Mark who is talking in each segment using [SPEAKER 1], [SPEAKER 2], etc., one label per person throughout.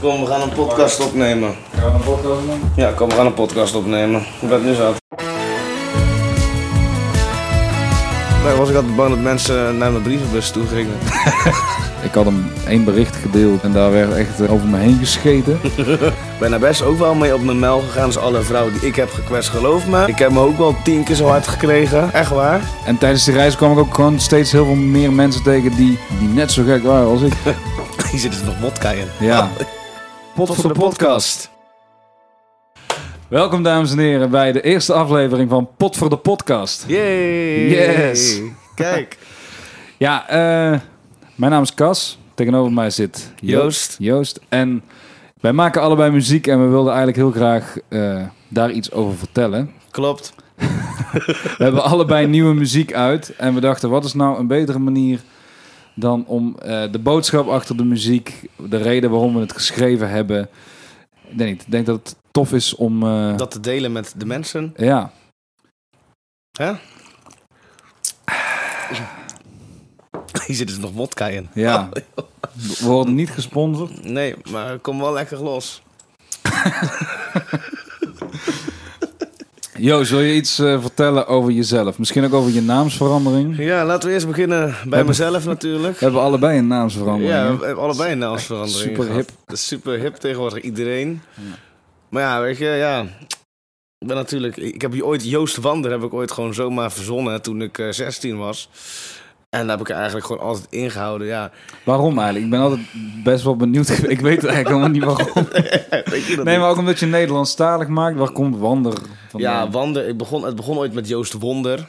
[SPEAKER 1] Kom, we gaan een podcast opnemen.
[SPEAKER 2] Gaan we een podcast doen?
[SPEAKER 1] Ja, kom, we gaan een podcast opnemen. Ik ben nu zat. Daar was ik altijd bang dat mensen naar mijn brievenbus toe gingen.
[SPEAKER 2] Ik had hem één bericht gedeeld en daar werd echt eh, over me heen gescheten.
[SPEAKER 1] Ik ben daar best ook wel mee op mijn mel gegaan. Dus alle vrouwen die ik heb gekwetst, geloof me. Ik heb me ook wel tien keer zo hard gekregen. Echt waar.
[SPEAKER 2] En tijdens die reis kwam ik ook gewoon steeds heel veel meer mensen tegen die, die net zo gek waren als ik.
[SPEAKER 1] Hier zit er nog vodka in.
[SPEAKER 2] Ja. Pot voor de podcast. Welkom dames en heren bij de eerste aflevering van Pot voor de podcast.
[SPEAKER 1] Yay.
[SPEAKER 2] Yes.
[SPEAKER 1] Kijk.
[SPEAKER 2] Ja, eh, mijn naam is Cas. Tegenover mij zit Jo-
[SPEAKER 1] Joost.
[SPEAKER 2] Joost. En wij maken allebei muziek en we wilden eigenlijk heel graag eh, daar iets over vertellen.
[SPEAKER 1] Klopt.
[SPEAKER 2] We hebben allebei nieuwe muziek uit. En we dachten, wat is nou een betere manier dan om eh, de boodschap achter de muziek, de reden waarom we het geschreven hebben. Ik denk, ik denk dat het tof is om. eh,
[SPEAKER 1] Dat te delen met de mensen.
[SPEAKER 2] Ja,
[SPEAKER 1] Hè? Hier zit er nog vodka in.
[SPEAKER 2] ja. We worden niet gesponsord.
[SPEAKER 1] Nee, maar kom wel lekker los.
[SPEAKER 2] Jo, wil je iets eh, vertellen over jezelf? Misschien ook over je naamsverandering? We
[SPEAKER 1] Ja, laten we eerst beginnen bij mezelf natuurlijk.
[SPEAKER 2] hebben allebei een naamsverandering.
[SPEAKER 1] Ja, we hebben allebei een naamsverandering.
[SPEAKER 2] Super hip.
[SPEAKER 1] Dat is super hip tegenwoordig, iedereen. Maar ja, weet je, ja. Ik ben natuurlijk... Ik heb hier ooit Joost Wander heb ik ooit gewoon zomaar verzonnen toen ik eh, 16 was. En daar heb ik eigenlijk gewoon altijd ingehouden, ja.
[SPEAKER 2] Waarom eigenlijk? Ik ben altijd best wel benieuwd. Ik weet eigenlijk helemaal niet waarom. Nee,
[SPEAKER 1] niet?
[SPEAKER 2] maar ook omdat je Nederlandstalig maakt. Waar komt Wander vandaan?
[SPEAKER 1] Ja, Wander, ik begon, het begon ooit met Joost Wonder.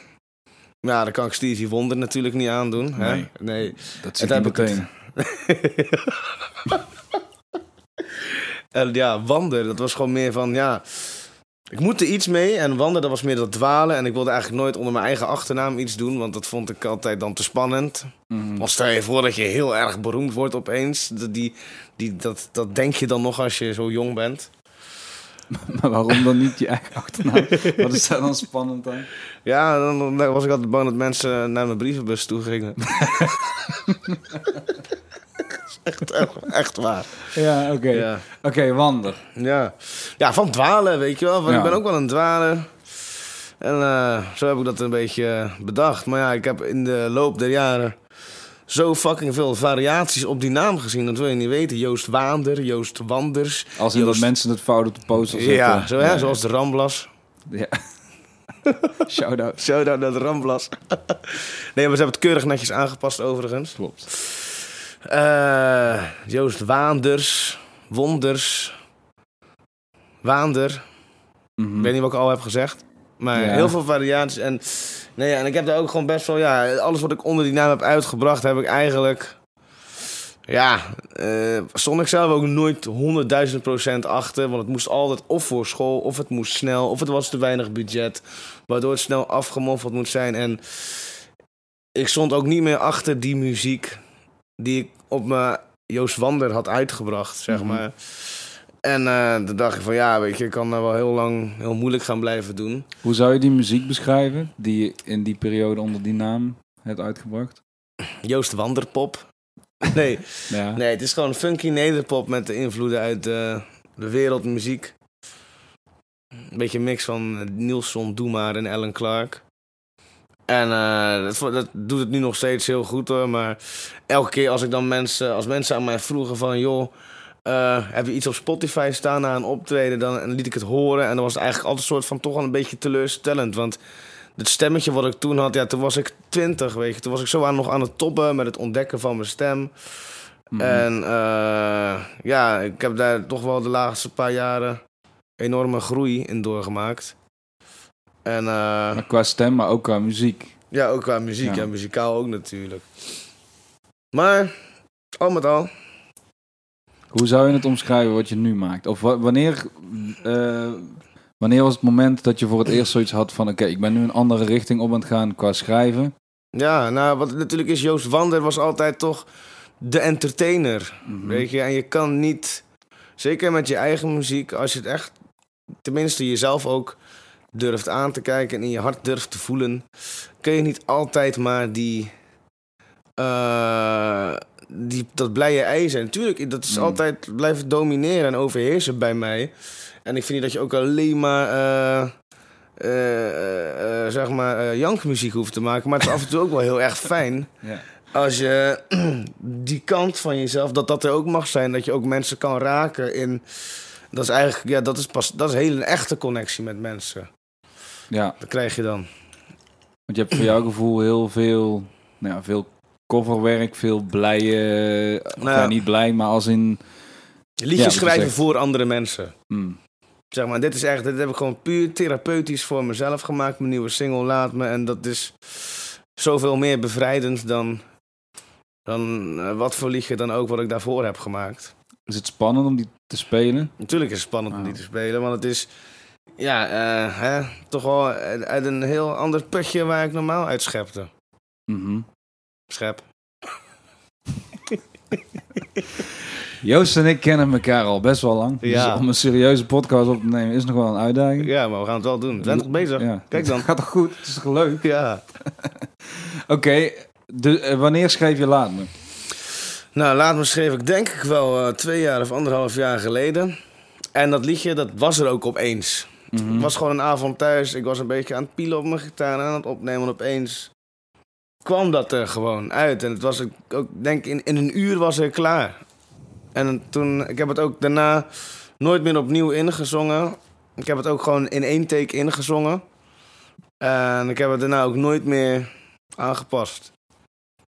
[SPEAKER 1] Ja, dan kan ik Stevie Wonder natuurlijk niet aandoen. Hè?
[SPEAKER 2] Nee.
[SPEAKER 1] nee.
[SPEAKER 2] dat zit
[SPEAKER 1] het
[SPEAKER 2] niet
[SPEAKER 1] heb ik
[SPEAKER 2] meteen.
[SPEAKER 1] En ja, Wander, dat was gewoon meer van, ja... Ik moet er iets mee. En Wander, dat was meer dat dwalen. En ik wilde eigenlijk nooit onder mijn eigen achternaam iets doen. Want dat vond ik altijd dan te spannend.
[SPEAKER 2] Mhm.
[SPEAKER 1] Want stel je voor dat je heel erg beroemd wordt opeens. Dat, die, die, dat, dat denk je dan nog als je zo jong bent.
[SPEAKER 2] Maar waarom dan niet je eigen achternaam? Wat is daar dan spannend aan?
[SPEAKER 1] Ja, dan, dan was ik altijd bang dat mensen naar mijn brievenbus toe gingen. echt, echt, echt waar.
[SPEAKER 2] Ja, oké.
[SPEAKER 1] Ja.
[SPEAKER 2] Oké, Wander.
[SPEAKER 1] Ja. ja, van dwalen, weet je wel.
[SPEAKER 2] Ja.
[SPEAKER 1] Ik ben ook wel een dwaler. En eh, zo heb ik dat een beetje eh, bedacht. Maar ja, ik heb in de loop der jaren zo fucking veel variaties op die naam gezien. Dat wil je niet weten. Joost Waander, Joost Wanders.
[SPEAKER 2] Als in dat mensen het fout op de poster zetten.
[SPEAKER 1] Ja, zo, hè,
[SPEAKER 2] Ja.
[SPEAKER 1] zoals de Ramblas.
[SPEAKER 2] Ja. Shout-out.
[SPEAKER 1] Shout-out naar de Ramblas. nee, maar ze hebben het keurig netjes aangepast overigens.
[SPEAKER 2] Klopt.
[SPEAKER 1] Eh, Joost Waanders, Wonders, Waander.
[SPEAKER 2] Mhm.
[SPEAKER 1] Ik weet niet wat ik al heb gezegd. Maar
[SPEAKER 2] Ja.
[SPEAKER 1] heel veel variaties. En, nee, en ik heb daar ook gewoon best wel... Ja, alles wat ik onder die naam heb uitgebracht, heb ik eigenlijk... Ja, eh stond ik zelf ook nooit 100.000 procent achter. Want het moest altijd of voor school, of het moest snel, of het was te weinig budget. Waardoor het snel afgemoffeld moet zijn. En ik stond ook niet meer achter die muziek die ik op mijn Joost Wander had uitgebracht, zeg
[SPEAKER 2] Mhm.
[SPEAKER 1] maar. En eh toen dacht ik van ja, weet je, ik kan dat wel heel lang heel moeilijk gaan blijven doen.
[SPEAKER 2] Hoe zou je die muziek beschrijven die je in die periode onder die naam hebt uitgebracht?
[SPEAKER 1] Joost Wanderpop. Nee,
[SPEAKER 2] Ja.
[SPEAKER 1] nee, het is gewoon funky nederpop met de invloeden uit de, de wereldmuziek. Een beetje een mix van eh, Nielsen, Doe maar en Ellen Clark. En eh, dat, doet het nu nog steeds heel goed hoor. Maar elke keer als ik dan mensen, als mensen aan mij vroegen van joh, eh, heb je iets op Spotify staan na een optreden? Dan en liet ik het horen. En dan was het eigenlijk altijd een soort van toch wel een beetje teleurstellend. Want het stemmetje wat ik toen had, ja, toen was ik twintig, weet je. Toen was ik zo aan, nog aan het toppen met het ontdekken van mijn stem.
[SPEAKER 2] Mhm.
[SPEAKER 1] En eh, ja, ik heb daar toch wel de laatste paar jaren enorme groei in doorgemaakt. En eh,
[SPEAKER 2] Maar qua stem, maar ook qua muziek.
[SPEAKER 1] ja, ook qua muziek
[SPEAKER 2] Ja.
[SPEAKER 1] en muzikaal ook natuurlijk. Maar, al met al,
[SPEAKER 2] Hoe zou je het omschrijven wat je nu maakt? Of wa- wanneer, eh, wanneer was het moment dat je voor het eerst zoiets had van... Oké, ik ben nu een andere richting op aan het gaan qua schrijven.
[SPEAKER 1] ja, nou wat natuurlijk is, Joost Wander was altijd toch de entertainer.
[SPEAKER 2] Mhm.
[SPEAKER 1] Weet je, en je kan niet, zeker met je eigen muziek, als je het echt, tenminste jezelf ook durft aan te kijken en in je hart durft te voelen, kun je niet altijd maar die, eh, die, dat blije ijzer. Natuurlijk, dat is
[SPEAKER 2] Mm.
[SPEAKER 1] altijd blijven domineren en overheersen bij mij. En ik vind niet dat je ook alleen maar, eh, eh, zeg maar, jankmuziek hoeft te maken. Maar het is af en toe ook wel heel erg fijn
[SPEAKER 2] Ja.
[SPEAKER 1] als je die kant van jezelf, dat dat er ook mag zijn. Dat je ook mensen kan raken in... Dat is eigenlijk, ja, dat is pas, dat is een hele echte connectie met mensen.
[SPEAKER 2] Ja,
[SPEAKER 1] Dat krijg je dan.
[SPEAKER 2] want je hebt voor jouw gevoel heel veel, nou ja, veel coverwerk, veel blije,
[SPEAKER 1] Nou ja.
[SPEAKER 2] niet blij, maar als in...
[SPEAKER 1] Liedjes
[SPEAKER 2] Ja,
[SPEAKER 1] schrijven voor andere mensen.
[SPEAKER 2] hmm,
[SPEAKER 1] Zeg maar, dit is echt, dit heb ik gewoon puur therapeutisch voor mezelf gemaakt. Mijn nieuwe single Laat Me. En dat is zoveel meer bevrijdend dan, dan eh, wat voor liedje dan ook wat ik daarvoor heb gemaakt.
[SPEAKER 2] is het spannend om die te spelen?
[SPEAKER 1] Natuurlijk is het spannend om
[SPEAKER 2] Ah.
[SPEAKER 1] die te spelen, want het is ja, eh, hè, toch wel uit een heel ander putje waar ik normaal uit schepte.
[SPEAKER 2] Mhm.
[SPEAKER 1] Schep.
[SPEAKER 2] Joost en ik kennen elkaar al best wel lang.
[SPEAKER 1] Ja.
[SPEAKER 2] Dus om een serieuze podcast op te nemen is nog wel een uitdaging.
[SPEAKER 1] Ja, maar we gaan het wel doen. We zijn toch bezig?
[SPEAKER 2] Ja.
[SPEAKER 1] Kijk dan.
[SPEAKER 2] Gaat toch goed? Het is toch leuk?
[SPEAKER 1] Ja.
[SPEAKER 2] Oké, eh, wanneer schreef je Laat Me?
[SPEAKER 1] Nou, laat me schreef ik denk ik wel eh, twee jaar of anderhalf jaar geleden. En dat liedje, dat was er ook opeens.
[SPEAKER 2] Mhm.
[SPEAKER 1] Het was gewoon een avond thuis. Ik was een beetje aan het pielen op mijn gitaar en aan het opnemen. En opeens kwam dat er gewoon uit. En het was ook, ook denk ik, in, in een uur was er klaar. En toen, ik heb het ook daarna nooit meer opnieuw ingezongen. Ik heb het ook gewoon in één take ingezongen. En ik heb het daarna ook nooit meer aangepast.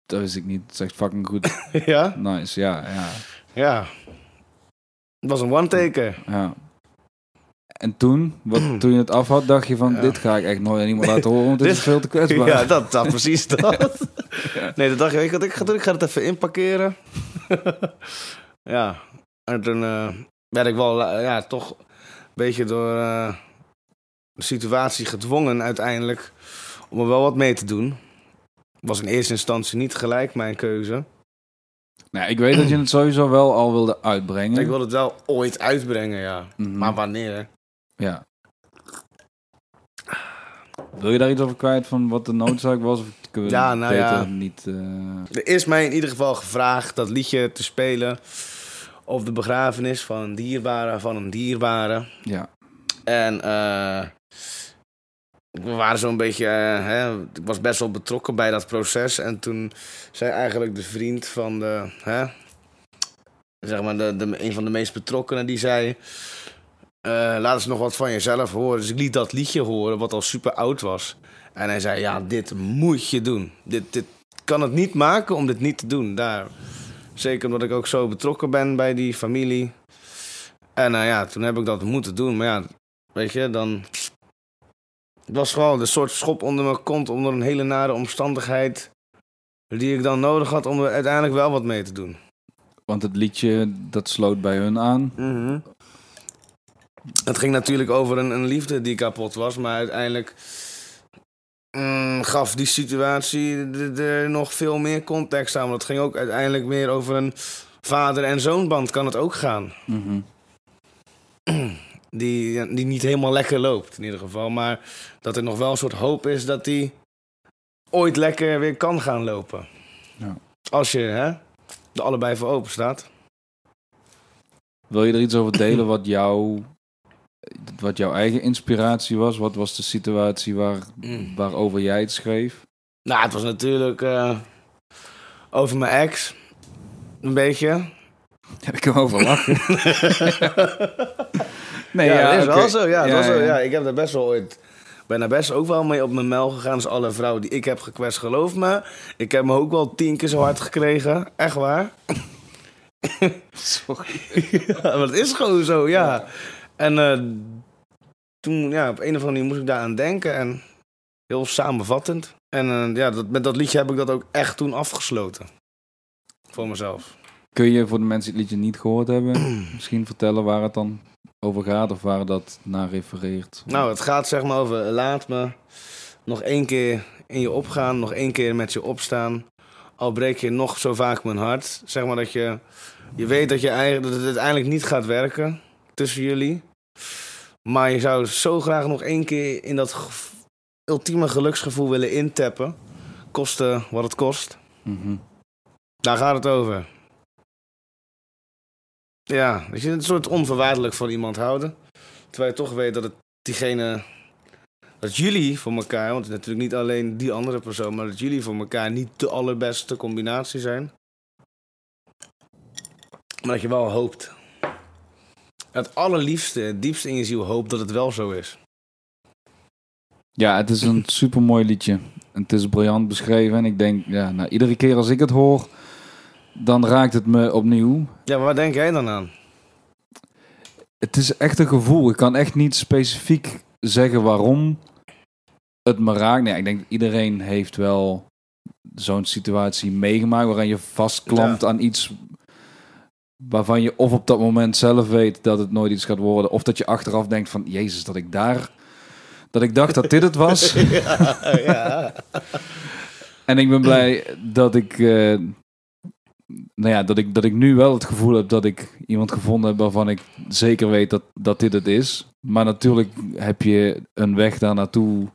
[SPEAKER 2] Dat wist ik niet. Dat is echt fucking goed.
[SPEAKER 1] ja?
[SPEAKER 2] Nice, ja, ja,
[SPEAKER 1] Ja. Het was een one-taker.
[SPEAKER 2] ja. En toen, wat, toen je het af had, dacht je van...
[SPEAKER 1] Ja.
[SPEAKER 2] dit ga ik echt nooit aan iemand laten horen, want dit is veel te kwetsbaar.
[SPEAKER 1] Ja, dat, dat precies dat. Nee, dat dacht weet je wat ik ga doen? Ik ga het even inparkeren. ja, en toen eh, werd ik wel, eh, ja, toch een beetje door eh, de situatie gedwongen uiteindelijk om er wel wat mee te doen. Was in eerste instantie niet gelijk mijn keuze.
[SPEAKER 2] Nou, ik weet dat je het sowieso wel al wilde uitbrengen.
[SPEAKER 1] Ik wil het wel ooit uitbrengen, ja.
[SPEAKER 2] Mhm.
[SPEAKER 1] Maar wanneer?
[SPEAKER 2] Ja. Wil je daar iets over kwijt van wat de noodzaak was? Of kunnen we
[SPEAKER 1] Ja, nou
[SPEAKER 2] beter
[SPEAKER 1] ja.
[SPEAKER 2] niet... eh,
[SPEAKER 1] Er is mij in ieder geval gevraagd dat liedje te spelen op de begrafenis van een dierbare van een dierbare.
[SPEAKER 2] ja.
[SPEAKER 1] En eh, we waren zo'n beetje, eh, hè, ik was best wel betrokken bij dat proces. En toen zei eigenlijk de vriend van de, hè, zeg maar, de, de, een van de meest betrokkenen, die zei... eh, laat eens nog wat van jezelf horen. Dus ik liet dat liedje horen, wat al super oud was. En hij zei, ja, dit moet je doen. Dit, dit kan het niet maken om dit niet te doen. Daar. Zeker omdat ik ook zo betrokken ben bij die familie. En nou ja, toen heb ik dat moeten doen. Maar ja, weet je, dan... Het was gewoon een soort schop onder mijn kont, onder een hele nare omstandigheid... die ik dan nodig had om er uiteindelijk wel wat mee te doen.
[SPEAKER 2] Want het liedje, dat sloot bij hun aan.
[SPEAKER 1] Het ging natuurlijk over een, een liefde die kapot was, maar uiteindelijk mm, gaf die situatie er nog veel meer context aan. Want het ging ook uiteindelijk meer over een vader- en zoonband, kan het ook gaan.
[SPEAKER 2] Mhm.
[SPEAKER 1] Die, die niet helemaal lekker loopt, in ieder geval. Maar dat er nog wel een soort hoop is dat die ooit lekker weer kan gaan lopen.
[SPEAKER 2] Ja.
[SPEAKER 1] Als je hè, er allebei voor open staat.
[SPEAKER 2] Wil je er iets over delen wat, jou, wat jouw eigen inspiratie was? Wat was de situatie waar,
[SPEAKER 1] Mm.
[SPEAKER 2] waarover jij het schreef?
[SPEAKER 1] Nou, het was natuurlijk eh, over mijn ex. Een beetje.
[SPEAKER 2] Ja, ik kan over lachen. nee,
[SPEAKER 1] ja,
[SPEAKER 2] ja,
[SPEAKER 1] dat is wel zo. Ja, was zo,
[SPEAKER 2] ja.
[SPEAKER 1] Ik heb daar best wel ooit... ben daar best ook wel mee op mijn mel gegaan. Dus alle vrouwen die ik heb gekwetst, geloof me. Ik heb me ook wel tien keer zo hard gekregen. Echt waar.
[SPEAKER 2] Sorry.
[SPEAKER 1] ja, maar het is gewoon zo, ja. En eh, toen, ja, op een of andere manier moest ik daar aan denken. En heel samenvattend. En eh, ja, dat, met dat liedje heb ik dat ook echt toen afgesloten. Voor mezelf.
[SPEAKER 2] Kun je voor de mensen die het liedje niet gehoord hebben, misschien vertellen waar het dan over gaat of waar dat naar refereert?
[SPEAKER 1] Nou, het gaat zeg maar over laat me nog één keer in je opgaan, nog één keer met je opstaan. Al breek je nog zo vaak mijn hart. Zeg maar dat je, je weet dat, je, dat het uiteindelijk niet gaat werken tussen jullie. Maar je zou zo graag nog één keer in dat ultieme geluksgevoel willen intappen. Koste wat het kost.
[SPEAKER 2] Mhm.
[SPEAKER 1] Daar gaat het over. Ja, dat je een soort onverwaardelijk van iemand houden. Terwijl je toch weet dat het diegene. Dat jullie voor elkaar, want het is natuurlijk niet alleen die andere persoon, maar dat jullie voor elkaar niet de allerbeste combinatie zijn. Maar dat je wel hoopt. Het allerliefste, het diepste in je ziel hoopt dat het wel zo is.
[SPEAKER 2] Ja, het is een super mooi liedje. Het is briljant beschreven. En ik denk, ja, nou, iedere keer als ik het hoor, dan raakt het me opnieuw.
[SPEAKER 1] Ja, maar waar denk jij dan aan?
[SPEAKER 2] Het is echt een gevoel. Ik kan echt niet specifiek zeggen waarom het me raakt. Nee, ik denk iedereen heeft wel zo'n situatie meegemaakt waarin je vastklampt
[SPEAKER 1] Ja.
[SPEAKER 2] aan iets waarvan je of op dat moment zelf weet dat het nooit iets gaat worden, of dat je achteraf denkt van Jezus, dat ik daar, dat ik dacht dat dit het was.
[SPEAKER 1] ja, ja.
[SPEAKER 2] En ik ben blij dat ik, eh, nou ja, dat ik, dat ik nu wel het gevoel heb dat ik iemand gevonden heb waarvan ik zeker weet dat, dat dit het is. Maar natuurlijk heb je een weg daar naartoe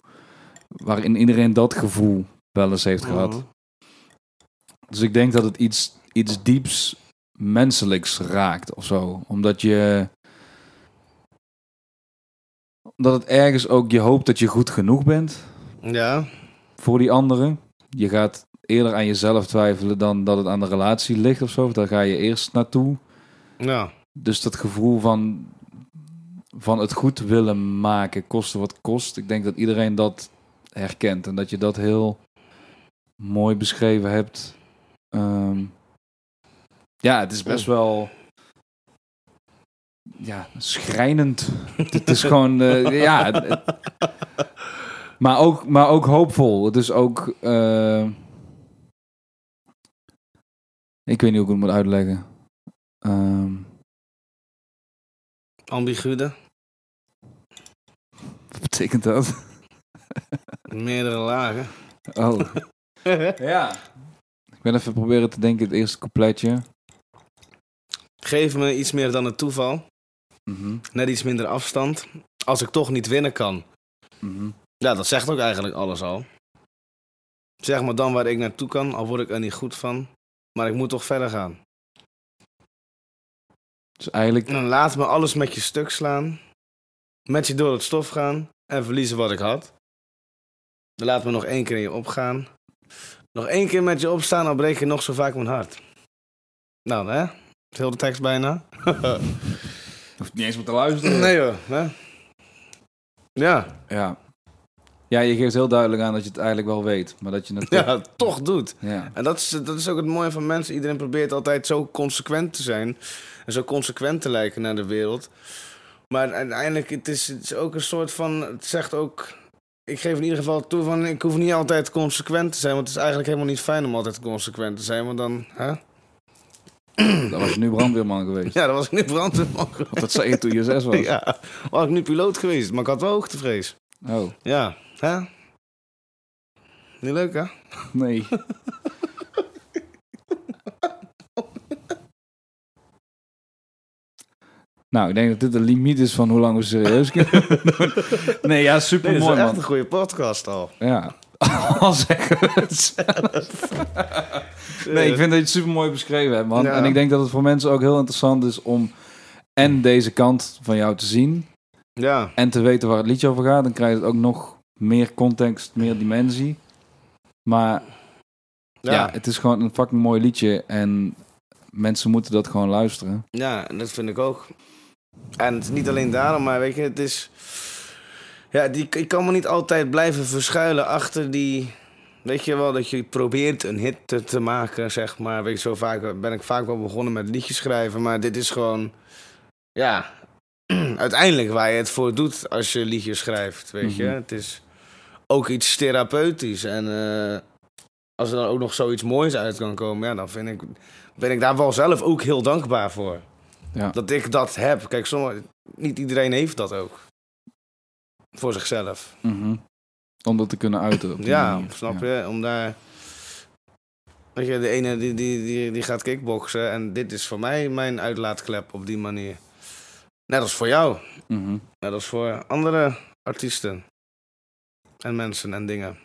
[SPEAKER 2] waarin iedereen dat gevoel wel eens heeft gehad.
[SPEAKER 1] Mhm.
[SPEAKER 2] Dus ik denk dat het iets, iets dieps menselijks raakt of zo. Omdat je. Omdat het ergens ook je hoopt dat je goed genoeg bent
[SPEAKER 1] Ja,
[SPEAKER 2] voor die anderen. Je gaat eerder aan jezelf twijfelen dan dat het aan de relatie ligt of zo. Daar ga je eerst naartoe.
[SPEAKER 1] ja.
[SPEAKER 2] Dus dat gevoel van, van het goed willen maken, koste wat kost. Ik denk dat iedereen dat herkent en dat je dat heel mooi beschreven hebt. Ehm, ja, het is best wel ja, schrijnend. het is gewoon, eh, ja. het- maar, ook, maar ook hoopvol. Het is ook. eh, ik weet niet hoe ik het moet uitleggen.
[SPEAKER 1] Ambigude.
[SPEAKER 2] wat betekent dat?
[SPEAKER 1] Meerdere lagen.
[SPEAKER 2] Oh. ja. Ik ben even proberen te denken, het eerste coupletje.
[SPEAKER 1] Geef me iets meer dan het toeval.
[SPEAKER 2] Mhm,
[SPEAKER 1] Net iets minder afstand. Als ik toch niet winnen kan.
[SPEAKER 2] mhm.
[SPEAKER 1] Ja, dat zegt ook eigenlijk alles al. Zeg maar dan waar ik naartoe kan, al word ik er niet goed van. Maar ik moet toch verder gaan.
[SPEAKER 2] Dus eigenlijk,
[SPEAKER 1] En dan laat me alles met je stuk slaan. Met je door het stof gaan. En verliezen wat ik had. Dan laat me nog één keer in je opgaan. Nog één keer met je opstaan, dan breek je nog zo vaak mijn hart. Nou, hè? Heel de tekst bijna.
[SPEAKER 2] hoeft niet eens meer te luisteren.
[SPEAKER 1] nee hoor, hè? Ja,
[SPEAKER 2] Ja. Ja, je geeft heel duidelijk aan dat je het eigenlijk wel weet. Maar dat je het toch...
[SPEAKER 1] ja, toch doet.
[SPEAKER 2] Ja.
[SPEAKER 1] En dat is, dat is ook het mooie van mensen. Iedereen probeert altijd zo consequent te zijn. En zo consequent te lijken naar de wereld. Maar uiteindelijk, het is, het is ook een soort van... Het zegt ook... Ik geef in ieder geval toe van... Ik hoef niet altijd consequent te zijn. Want het is eigenlijk helemaal niet fijn om altijd consequent te zijn. Want dan... Hè?
[SPEAKER 2] Dan was je nu brandweerman geweest.
[SPEAKER 1] Ja, dan was ik nu brandweerman
[SPEAKER 2] Want dat zei je toen je zes was.
[SPEAKER 1] Ja, was ik nu piloot geweest. Maar ik had wel hoogtevrees.
[SPEAKER 2] Oh,
[SPEAKER 1] Ja, hè? Niet leuk, hè?
[SPEAKER 2] nee. Nou, ik denk dat dit de limiet is van hoe lang we serieus kunnen doen. Nee, ja, super
[SPEAKER 1] Nee, dat
[SPEAKER 2] mooi
[SPEAKER 1] is echt
[SPEAKER 2] man.
[SPEAKER 1] een goede podcast al.
[SPEAKER 2] Ja. Al zeggen we het zelf. Nee, ik vind dat je het super mooi beschreven hebt, man.
[SPEAKER 1] Ja.
[SPEAKER 2] En ik denk dat het voor mensen ook heel interessant is om en deze kant van jou te zien
[SPEAKER 1] Ja,
[SPEAKER 2] en te weten waar het liedje over gaat. Dan krijg je het ook nog meer context, meer dimensie. Maar ja.
[SPEAKER 1] ja.
[SPEAKER 2] het is gewoon een fucking mooi liedje en mensen moeten dat gewoon luisteren.
[SPEAKER 1] Ja, en dat vind ik ook. En het is niet alleen daarom, maar weet je, het is... Ja, die, ik kan me niet altijd blijven verschuilen achter die... Weet je wel, dat je probeert een hit te, te maken, zeg maar. Weet je, zo vaak ben ik vaak wel begonnen met liedjes schrijven, maar dit is gewoon... Ja, uiteindelijk waar je het voor doet als je liedjes schrijft, weet je.
[SPEAKER 2] Mhm.
[SPEAKER 1] Het is ook iets therapeutisch en... eh, als er dan ook nog zoiets moois uit kan komen, ja, dan vind ik, ben ik daar wel zelf ook heel dankbaar voor.
[SPEAKER 2] Ja.
[SPEAKER 1] Dat ik dat heb. Kijk, sommige, niet iedereen heeft dat ook. Voor zichzelf.
[SPEAKER 2] Mhm. Om dat te kunnen uiten. op die
[SPEAKER 1] Ja,
[SPEAKER 2] manier.
[SPEAKER 1] snap
[SPEAKER 2] Ja.
[SPEAKER 1] je? Om daar... Weet je, de ene die, die, die, die gaat kickboksen en dit is voor mij mijn uitlaatklep op die manier. Net als voor jou.
[SPEAKER 2] Mhm.
[SPEAKER 1] Net als voor andere artiesten. En mensen en dingen.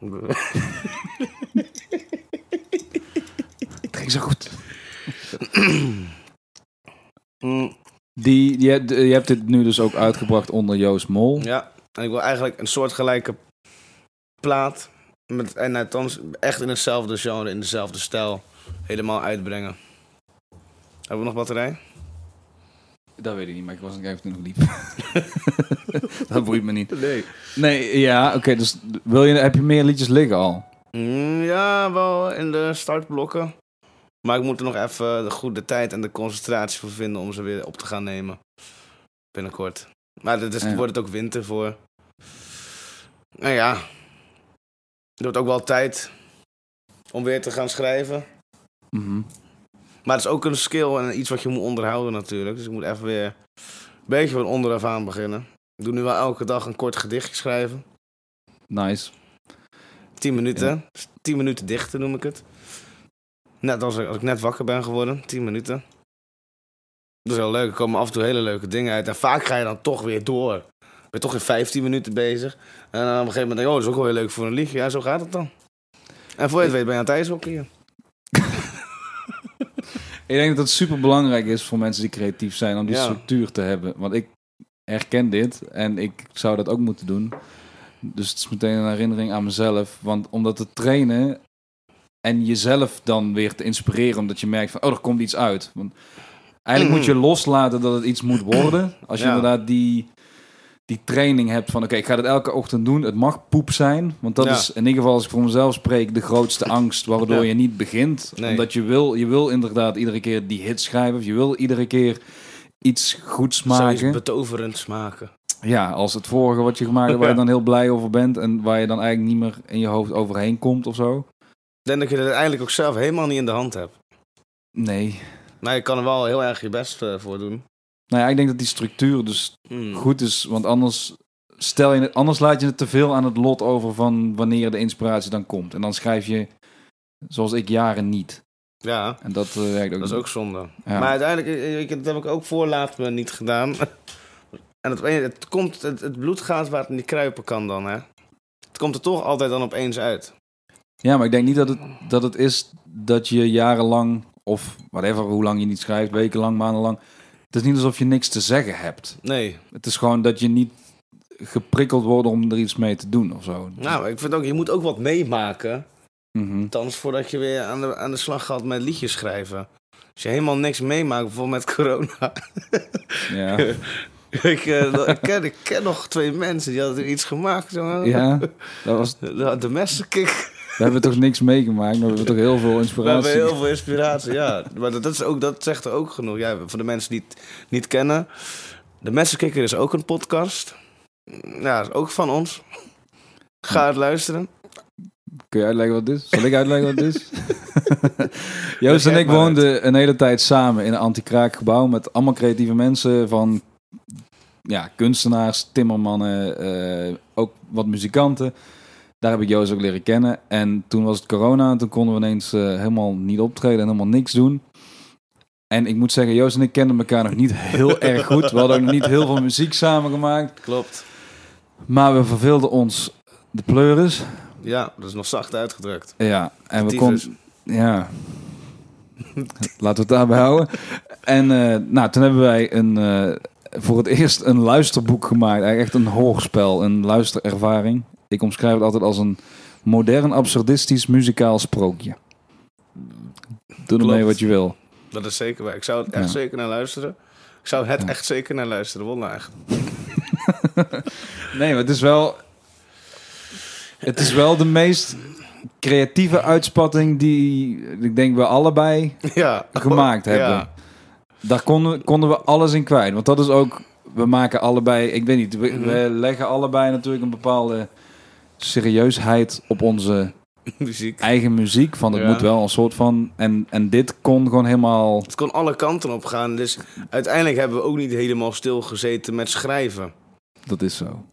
[SPEAKER 2] ging zo goed.
[SPEAKER 1] Mm,
[SPEAKER 2] Die, je, hebt- je hebt dit nu dus ook uitgebracht onder Joost Mol.
[SPEAKER 1] ja, en ik wil eigenlijk een soortgelijke plaat. Met, en nou, thans echt in hetzelfde genre, in dezelfde stijl. Helemaal uitbrengen. Hebben we nog batterij?
[SPEAKER 2] Dat weet ik niet, maar ik was nog even toen nog liep. dat boeit me niet.
[SPEAKER 1] Nee.
[SPEAKER 2] Nee, ja, oké. dus wil je, heb je meer liedjes liggen al?
[SPEAKER 1] Mm, ja, wel in de startblokken. Maar ik moet er nog even de goede tijd en de concentratie voor vinden om ze weer op te gaan nemen. Binnenkort. Maar
[SPEAKER 2] Ja.
[SPEAKER 1] wordt het ook winter voor. Nou ja. Het wordt ook wel tijd om weer te gaan schrijven.
[SPEAKER 2] Mhm.
[SPEAKER 1] Maar het is ook een skill en iets wat je moet onderhouden natuurlijk. Dus ik moet even weer een beetje van onderaf aan beginnen. Ik doe nu wel elke dag een kort gedichtje schrijven.
[SPEAKER 2] Nice.
[SPEAKER 1] 10 minuten. 10 minuten dichten noem ik het. Net als, ik- als ik net wakker ben geworden. 10 minuten. Dat is heel leuk. Er komen af en toe hele leuke dingen uit. En vaak ga je dan toch weer door. Ben je toch in 15 minuten bezig. En dan op een gegeven moment denk je, oh, dat is ook wel heel leuk voor een liedje. Ja, zo gaat het dan. En voor je het weet ben je aan het hier.
[SPEAKER 2] Ik denk dat het super belangrijk is voor mensen die creatief zijn om die
[SPEAKER 1] Ja.
[SPEAKER 2] structuur te hebben. Want ik herken dit en ik zou dat ook moeten doen. Dus het is meteen een herinnering aan mezelf. Want om dat te trainen en jezelf dan weer te inspireren, omdat je merkt van, oh, er komt iets uit. Want eigenlijk moet je loslaten dat het iets moet worden. Als je
[SPEAKER 1] Ja.
[SPEAKER 2] inderdaad die, die training hebt van, oké, ik ga dit elke ochtend doen. Het mag poep zijn, want dat
[SPEAKER 1] Ja.
[SPEAKER 2] is in ieder geval, als ik voor mezelf spreek, de grootste angst waardoor
[SPEAKER 1] Ja.
[SPEAKER 2] je niet begint.
[SPEAKER 1] Nee.
[SPEAKER 2] Omdat je wil, je wil inderdaad iedere keer die hit schrijven. Of je wil iedere keer iets goeds
[SPEAKER 1] Zoiets
[SPEAKER 2] maken.
[SPEAKER 1] betoverend smaken.
[SPEAKER 2] Ja, als het vorige wat je gemaakt hebt, waar je dan heel blij over bent. En waar je dan eigenlijk niet meer in je hoofd overheen komt of zo.
[SPEAKER 1] Denk dat je het uiteindelijk ook zelf helemaal niet in de hand hebt.
[SPEAKER 2] Nee.
[SPEAKER 1] Maar je kan er wel heel erg je best eh, voor doen.
[SPEAKER 2] Nou ja, ik denk dat die structuur dus
[SPEAKER 1] Mm.
[SPEAKER 2] goed is. Want anders, stel je anders laat je het te veel aan het lot over van wanneer de inspiratie dan komt. En dan schrijf je, zoals ik, jaren niet.
[SPEAKER 1] Ja,
[SPEAKER 2] En dat eh, werkt ook
[SPEAKER 1] dat is ook zonde.
[SPEAKER 2] Ja.
[SPEAKER 1] Maar uiteindelijk, eh, ik- dat heb ik ook voorlaat me niet gedaan. En het, het, komt, het, het bloed gaat waar het niet kruipen kan dan, hè. Het komt er toch altijd dan opeens uit.
[SPEAKER 2] Ja, maar ik denk niet dat het, dat het is dat je jarenlang, of whatever, hoe lang je niet schrijft, wekenlang, maandenlang. Het is niet alsof je niks te zeggen hebt.
[SPEAKER 1] Nee.
[SPEAKER 2] Het is gewoon dat je niet geprikkeld wordt om er iets mee te doen of zo.
[SPEAKER 1] Nou, ik vind ook, je moet ook wat meemaken. Althans, voordat je weer aan de, aan de slag gaat met liedjes schrijven. Als je helemaal niks meemaakt, bijvoorbeeld met corona.
[SPEAKER 2] Ja.
[SPEAKER 1] ik, eh, ik, ken, ik ken nog twee mensen die hadden iets gemaakt. Zo.
[SPEAKER 2] ja, dat was,
[SPEAKER 1] De, de.
[SPEAKER 2] We hebben toch niks meegemaakt, maar we hebben toch heel veel
[SPEAKER 1] We hebben
[SPEAKER 2] inspiratie.
[SPEAKER 1] heel veel inspiratie, ja. Maar dat, is ook, dat zegt er ook genoeg. Ja, voor de mensen die het niet kennen. De Messenkikker is ook een podcast. Ja, is ook van ons. Ga het luisteren.
[SPEAKER 2] Kun je uitleggen wat dit is? Zal ik uitleggen wat dit is? Joost en ik woonden een hele tijd samen in een anti-kraakgebouw met allemaal creatieve mensen van ja, kunstenaars, timmermannen, eh, ook wat muzikanten. Daar heb ik Joost ook leren kennen. En toen was het corona en toen konden we ineens eh, helemaal niet optreden en helemaal niks doen. En ik moet zeggen, Joost en ik kenden elkaar nog niet heel erg goed. We hadden ook nog niet heel veel muziek samen gemaakt.
[SPEAKER 1] Klopt.
[SPEAKER 2] Maar we verveelden ons de pleuris.
[SPEAKER 1] Ja, dat is nog zacht uitgedrukt.
[SPEAKER 2] Ja, en we konden... Ja. Laten we het daarbij houden. En eh, nou, toen hebben wij een, eh, voor het eerst een luisterboek gemaakt. Eigenlijk echt een hoorspel, een luisterervaring. Ik omschrijf het altijd als een modern, absurdistisch, muzikaal sprookje. Doe ermee wat je wil.
[SPEAKER 1] Dat is zeker waar. Ik zou het echt
[SPEAKER 2] Ja.
[SPEAKER 1] zeker naar luisteren. Ik zou het
[SPEAKER 2] Ja.
[SPEAKER 1] echt zeker naar luisteren. Wel echt.
[SPEAKER 2] Nee, maar het is wel... Het is wel de meest creatieve uitspatting die ik denk we allebei
[SPEAKER 1] Ja.
[SPEAKER 2] gemaakt hebben.
[SPEAKER 1] Ja.
[SPEAKER 2] Daar konden, konden we alles in kwijt. Want dat is ook, we maken allebei, ik weet niet, we,
[SPEAKER 1] Mhm.
[SPEAKER 2] we leggen allebei natuurlijk een bepaalde serieusheid op onze
[SPEAKER 1] Muziek.
[SPEAKER 2] eigen muziek. Van het
[SPEAKER 1] Ja.
[SPEAKER 2] moet wel een soort van, en, en dit kon gewoon helemaal,
[SPEAKER 1] Het kon alle kanten op gaan. Dus uiteindelijk hebben we ook niet helemaal stilgezeten met schrijven.
[SPEAKER 2] dat is zo.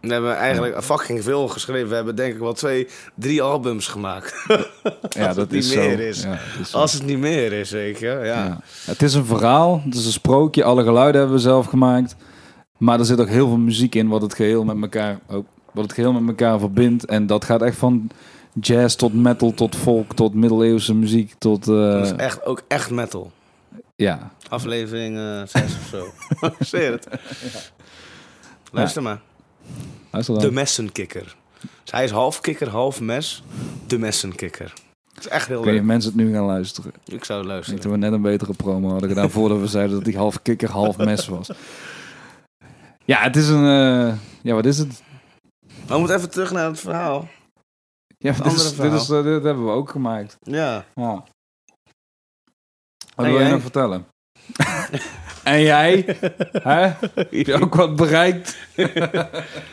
[SPEAKER 1] We hebben eigenlijk fucking veel geschreven. We hebben denk ik wel twee, drie albums gemaakt.
[SPEAKER 2] Ja,
[SPEAKER 1] het
[SPEAKER 2] dat
[SPEAKER 1] niet
[SPEAKER 2] is
[SPEAKER 1] meer
[SPEAKER 2] zo.
[SPEAKER 1] is.
[SPEAKER 2] Ja, dat is zo.
[SPEAKER 1] Als het niet meer is, zeker. Ja.
[SPEAKER 2] Ja. Het is een verhaal, het is een sprookje, alle geluiden hebben we zelf gemaakt. Maar er zit ook heel veel muziek in wat het geheel met elkaar, ook, wat het geheel met elkaar verbindt. En dat gaat echt van jazz tot metal, tot folk, tot middeleeuwse muziek, tot... eh,
[SPEAKER 1] Dat is echt, ook echt metal.
[SPEAKER 2] ja,
[SPEAKER 1] Aflevering eh 6 of zo. Ik zweer het. Luister maar.
[SPEAKER 2] luister dan.
[SPEAKER 1] De messenkikker. Dus hij is half kikker, half mes. De messenkikker. Het is echt heel
[SPEAKER 2] Kun je
[SPEAKER 1] leuk.
[SPEAKER 2] mensen het nu gaan luisteren?
[SPEAKER 1] Ik zou
[SPEAKER 2] Ik
[SPEAKER 1] luisteren.
[SPEAKER 2] dat we net een betere promo hadden gedaan voordat we zeiden dat hij half kikker, half mes was. Ja, het is een... eh, ja, wat is het?
[SPEAKER 1] Maar we moeten even terug naar het verhaal.
[SPEAKER 2] Ja, dit, is, dit, is, eh, dit hebben we ook gemaakt.
[SPEAKER 1] Ja.
[SPEAKER 2] Ja. Wat
[SPEAKER 1] En
[SPEAKER 2] wil je
[SPEAKER 1] jij?
[SPEAKER 2] nog vertellen? en jij? Hè? Heb je ook wat bereikt?
[SPEAKER 1] Jij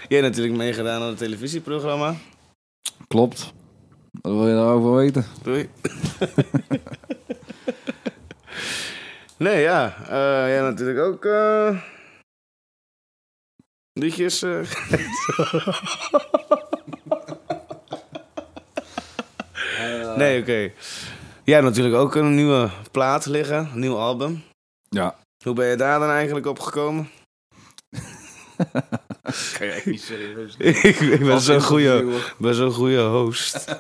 [SPEAKER 1] hebt natuurlijk meegedaan aan het televisieprogramma.
[SPEAKER 2] Klopt. Wat wil je daarover weten?
[SPEAKER 1] Doei. nee, ja. eh jij natuurlijk ook... eh liedjes... eh, nee, oké. Jij hebt natuurlijk ook een nieuwe plaat liggen. Een nieuw album.
[SPEAKER 2] Ja.
[SPEAKER 1] Hoe ben je daar dan eigenlijk op gekomen?
[SPEAKER 2] Kan je echt niet serieus
[SPEAKER 1] ik, ik ben zo'n goede, ben zo'n goede host.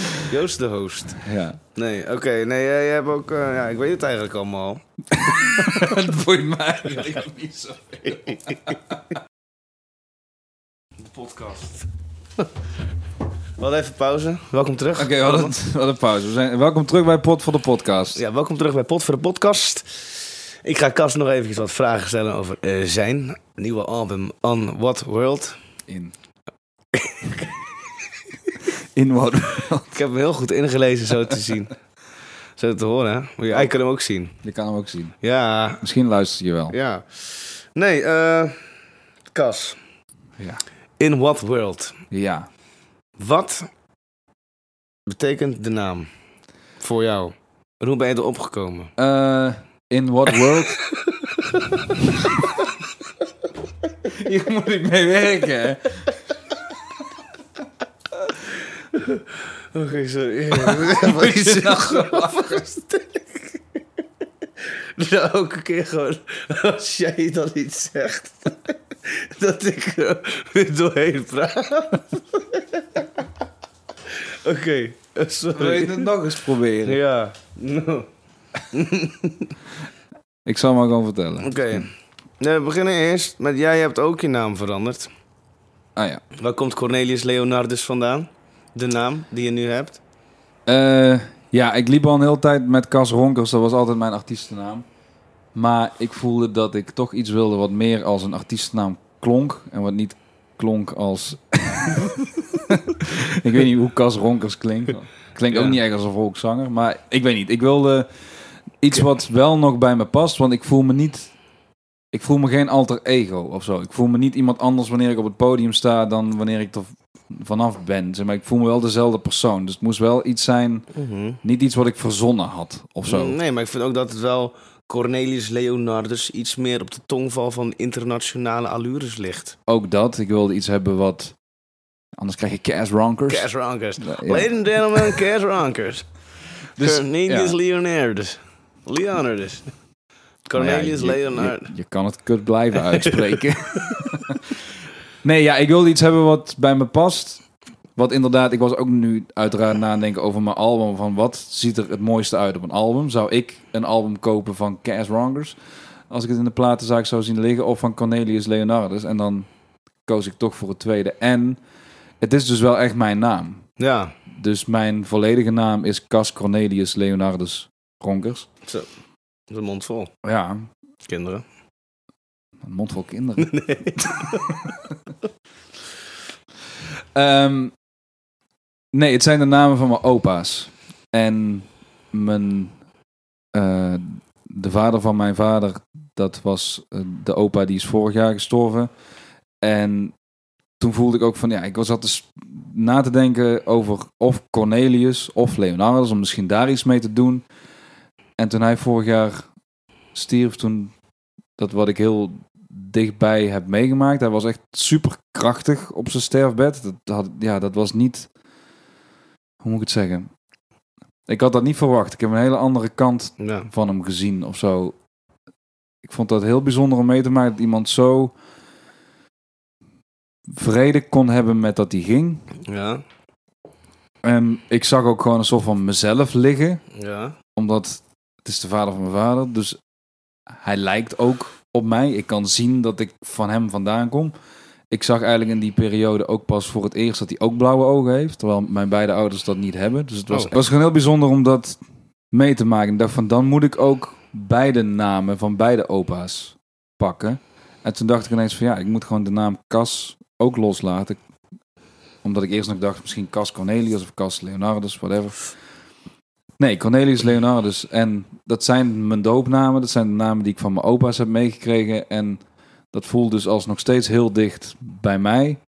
[SPEAKER 1] Joost de host.
[SPEAKER 2] Ja.
[SPEAKER 1] Nee, oké. Nee, jij, jij hebt ook... eh, ja, ik weet het eigenlijk allemaal.
[SPEAKER 2] Het boeit mij eigenlijk niet zo.
[SPEAKER 1] De podcast. Hadden even pauze. Welkom terug.
[SPEAKER 2] Oké, hadden een pauze. We zijn, welkom terug bij Pot voor de podcast.
[SPEAKER 1] Ja, welkom terug bij Pot voor de podcast. Ik ga Cas nog eventjes wat vragen stellen over eh, zijn nieuwe album On What World.
[SPEAKER 2] In. In wat?
[SPEAKER 1] Ik heb hem heel goed ingelezen zo te zien. Zo te horen, hè? Maar jij kan hem ook zien.
[SPEAKER 2] Je kan hem ook zien.
[SPEAKER 1] Ja,
[SPEAKER 2] Misschien luister je wel.
[SPEAKER 1] ja. Nee, eh Cas.
[SPEAKER 2] Ja.
[SPEAKER 1] In What World.
[SPEAKER 2] Ja.
[SPEAKER 1] Wat betekent de naam voor jou? En hoe ben je erop gekomen?
[SPEAKER 2] Eh, in what world? Hier moet ik mee werken, hè?
[SPEAKER 1] Oké, sorry.
[SPEAKER 2] Moet je nou gewoon-
[SPEAKER 1] Nou, elke keer gewoon, als jij dan iets zegt, dat ik er weer doorheen praat. Oké, eh,
[SPEAKER 2] Wil je
[SPEAKER 1] sorry.
[SPEAKER 2] het nog eens proberen?
[SPEAKER 1] Ja, nou,
[SPEAKER 2] Ik zal maar gewoon vertellen.
[SPEAKER 1] oké. Nee, we beginnen eerst met, jij hebt ook je naam veranderd.
[SPEAKER 2] Ah ja.
[SPEAKER 1] Waar komt Cornelius Leonardus vandaan? De naam die je nu hebt?
[SPEAKER 2] Eh, ja, ik liep al een hele tijd met Cas Ronkers. Dat was altijd mijn artiestennaam. Maar ik voelde dat ik toch iets wilde wat meer als een artiestennaam klonk. En wat niet klonk als... ik weet niet hoe Cas Ronkers klinkt. Klinkt ook niet echt als een volkszanger. Maar ik weet niet. Ik wilde iets wat wel nog bij me past. Want ik voel me niet... Ik voel me geen alter ego of zo. Ik voel me niet iemand anders wanneer ik op het podium sta dan wanneer ik vanaf ben. Zeg maar, ik voel me wel dezelfde persoon. Dus het moest wel iets zijn, niet iets wat ik verzonnen had of zo.
[SPEAKER 1] Nee, maar ik vind ook dat het wel Cornelius Leonardus iets meer op de tongval van internationale allures ligt.
[SPEAKER 2] Ook dat. Ik wilde iets hebben wat... Anders krijg je Cash Ronkers.
[SPEAKER 1] Cash Rankers.
[SPEAKER 2] Ja.
[SPEAKER 1] Ladies and gentlemen, Cash Rankers.
[SPEAKER 2] Dus,
[SPEAKER 1] Cornelius
[SPEAKER 2] ja.
[SPEAKER 1] Leonardus. Leonardus. Cornelius
[SPEAKER 2] ja, je-
[SPEAKER 1] Leonardus.
[SPEAKER 2] Je, je kan het kut blijven uitspreken. nee, ja, ik wilde iets hebben wat bij me past. Wat inderdaad, ik was ook nu uiteraard nadenken over mijn album. Van wat ziet er het mooiste uit op een album? Zou ik een album kopen van Cash Ronkers? Als ik het in de platenzaak zou zien liggen. Of van Cornelius Leonardus. En dan koos ik toch voor het tweede. En het is dus wel echt mijn naam.
[SPEAKER 1] Ja,
[SPEAKER 2] Dus mijn volledige naam is Cas Cornelius Leonardus Ronkers.
[SPEAKER 1] zo. De mond vol.
[SPEAKER 2] Ja,
[SPEAKER 1] Kinderen.
[SPEAKER 2] Een mond vol kinderen. Ehm, nee, het zijn de namen van mijn opa's. En mijn, eh, de vader van mijn vader, dat was eh, de opa die is vorig jaar gestorven. En toen voelde ik ook van, ja, ik was altijd dus na te denken over of Cornelius of Leonardus, om misschien daar iets mee te doen. En toen hij vorig jaar stierf, toen dat wat ik heel dichtbij heb meegemaakt. Hij was echt super krachtig op zijn sterfbed. Dat, had, ja, dat was niet. Hoe moet ik het zeggen? Ik had dat niet verwacht. Ik heb een hele andere kant
[SPEAKER 1] Ja.
[SPEAKER 2] van hem gezien of zo. Ik vond dat heel bijzonder om mee te maken dat iemand zo vrede kon hebben met dat hij ging.
[SPEAKER 1] Ja.
[SPEAKER 2] En ik zag ook gewoon een soort van mezelf liggen.
[SPEAKER 1] Ja.
[SPEAKER 2] Omdat het is de vader van mijn vader. Dus hij lijkt ook op mij. Ik kan zien dat ik van hem vandaan kom. Ik zag eigenlijk in die periode ook pas voor het eerst dat hij ook blauwe ogen heeft. Terwijl mijn beide ouders dat niet hebben. Dus het was,
[SPEAKER 1] Oh.
[SPEAKER 2] was gewoon heel bijzonder om dat mee te maken. Ik dacht van dan moet ik ook beide namen van beide opa's pakken. En toen dacht ik ineens van ja, ik moet gewoon de naam Cas ook loslaten. Omdat ik eerst nog dacht misschien Cas Cornelius of Cas Leonardus, whatever. Nee, Cornelius Leonardus. En dat zijn mijn doopnamen. Dat zijn de namen die ik van mijn opa's heb meegekregen. En dat voelt dus als nog steeds heel dicht bij mij.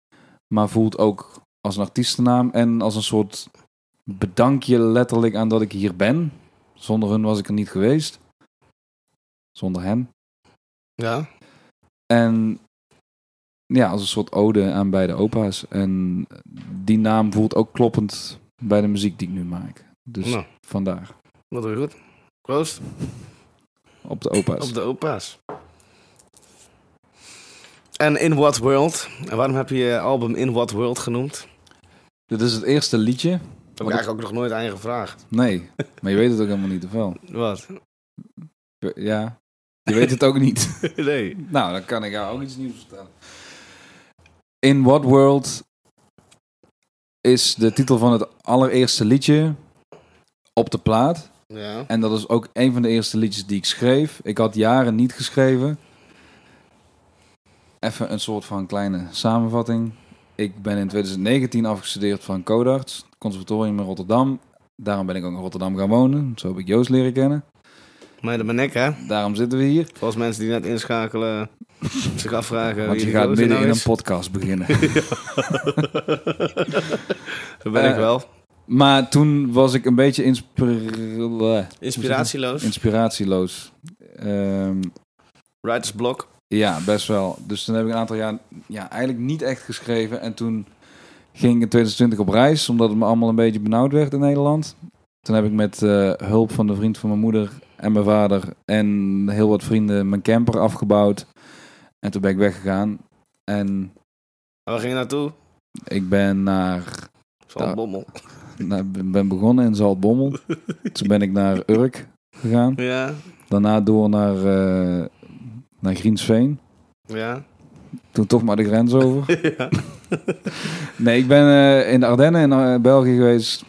[SPEAKER 2] Maar voelt ook als een artiestennaam. En als een soort bedankje letterlijk aan dat ik hier ben. Zonder hun was ik er niet geweest. Zonder hen.
[SPEAKER 1] Ja.
[SPEAKER 2] En ja, als een soort ode aan beide opa's. En die naam voelt ook kloppend bij de muziek die ik nu maak. Dus
[SPEAKER 1] Nou,
[SPEAKER 2] vandaar.
[SPEAKER 1] dat doe je goed. Proost.
[SPEAKER 2] Op de opa's.
[SPEAKER 1] Op de opa's. En In What World? En waarom heb je je album In What World genoemd?
[SPEAKER 2] Dit is het eerste liedje.
[SPEAKER 1] Dat heb ik eigenlijk ook nog nooit aan je gevraagd.
[SPEAKER 2] Nee, maar je weet het ook helemaal niet, of wel?
[SPEAKER 1] Wat?
[SPEAKER 2] Ja, je weet het ook niet.
[SPEAKER 1] nee.
[SPEAKER 2] nou, dan kan ik jou ook iets nieuws vertellen. In What World is de titel van het allereerste liedje op de plaat.
[SPEAKER 1] Ja.
[SPEAKER 2] En dat is ook een van de eerste liedjes die ik schreef. Ik had jaren niet geschreven. Even een soort van kleine samenvatting. Ik ben in 2019 afgestudeerd van Codarts, conservatorium in Rotterdam. Daarom ben ik ook in Rotterdam gaan wonen. Zo heb ik Joost leren kennen.
[SPEAKER 1] Maar de nek, hè?
[SPEAKER 2] Daarom zitten we hier.
[SPEAKER 1] Volgens mensen die net inschakelen zich afvragen
[SPEAKER 2] Want je gaat midden
[SPEAKER 1] nou
[SPEAKER 2] in een podcast beginnen.
[SPEAKER 1] Dat ben ik
[SPEAKER 2] Eh,
[SPEAKER 1] wel.
[SPEAKER 2] Maar toen was ik een beetje inspir-
[SPEAKER 1] Inspiratieloos.
[SPEAKER 2] inspiratieloos. Ehm,
[SPEAKER 1] Writer's block.
[SPEAKER 2] Ja, best wel. Dus toen heb ik een aantal jaar ja, eigenlijk niet echt geschreven. En toen ging ik in 2020 op reis, omdat het me allemaal een beetje benauwd werd in Nederland. Toen heb ik met eh, hulp van de vriend van mijn moeder en mijn vader en heel wat vrienden mijn camper afgebouwd. En toen ben ik weggegaan. En
[SPEAKER 1] Waar ging je naartoe?
[SPEAKER 2] ik ben naar,
[SPEAKER 1] Van. Bommel.
[SPEAKER 2] Naar ben begonnen in Zaltbommel. toen ben ik naar Urk gegaan.
[SPEAKER 1] Ja.
[SPEAKER 2] Daarna door naar, eh, naar Griensveen.
[SPEAKER 1] Ja.
[SPEAKER 2] Toen toch maar de grens over.
[SPEAKER 1] ja.
[SPEAKER 2] Nee, ik ben eh, in de Ardennen in eh, België geweest.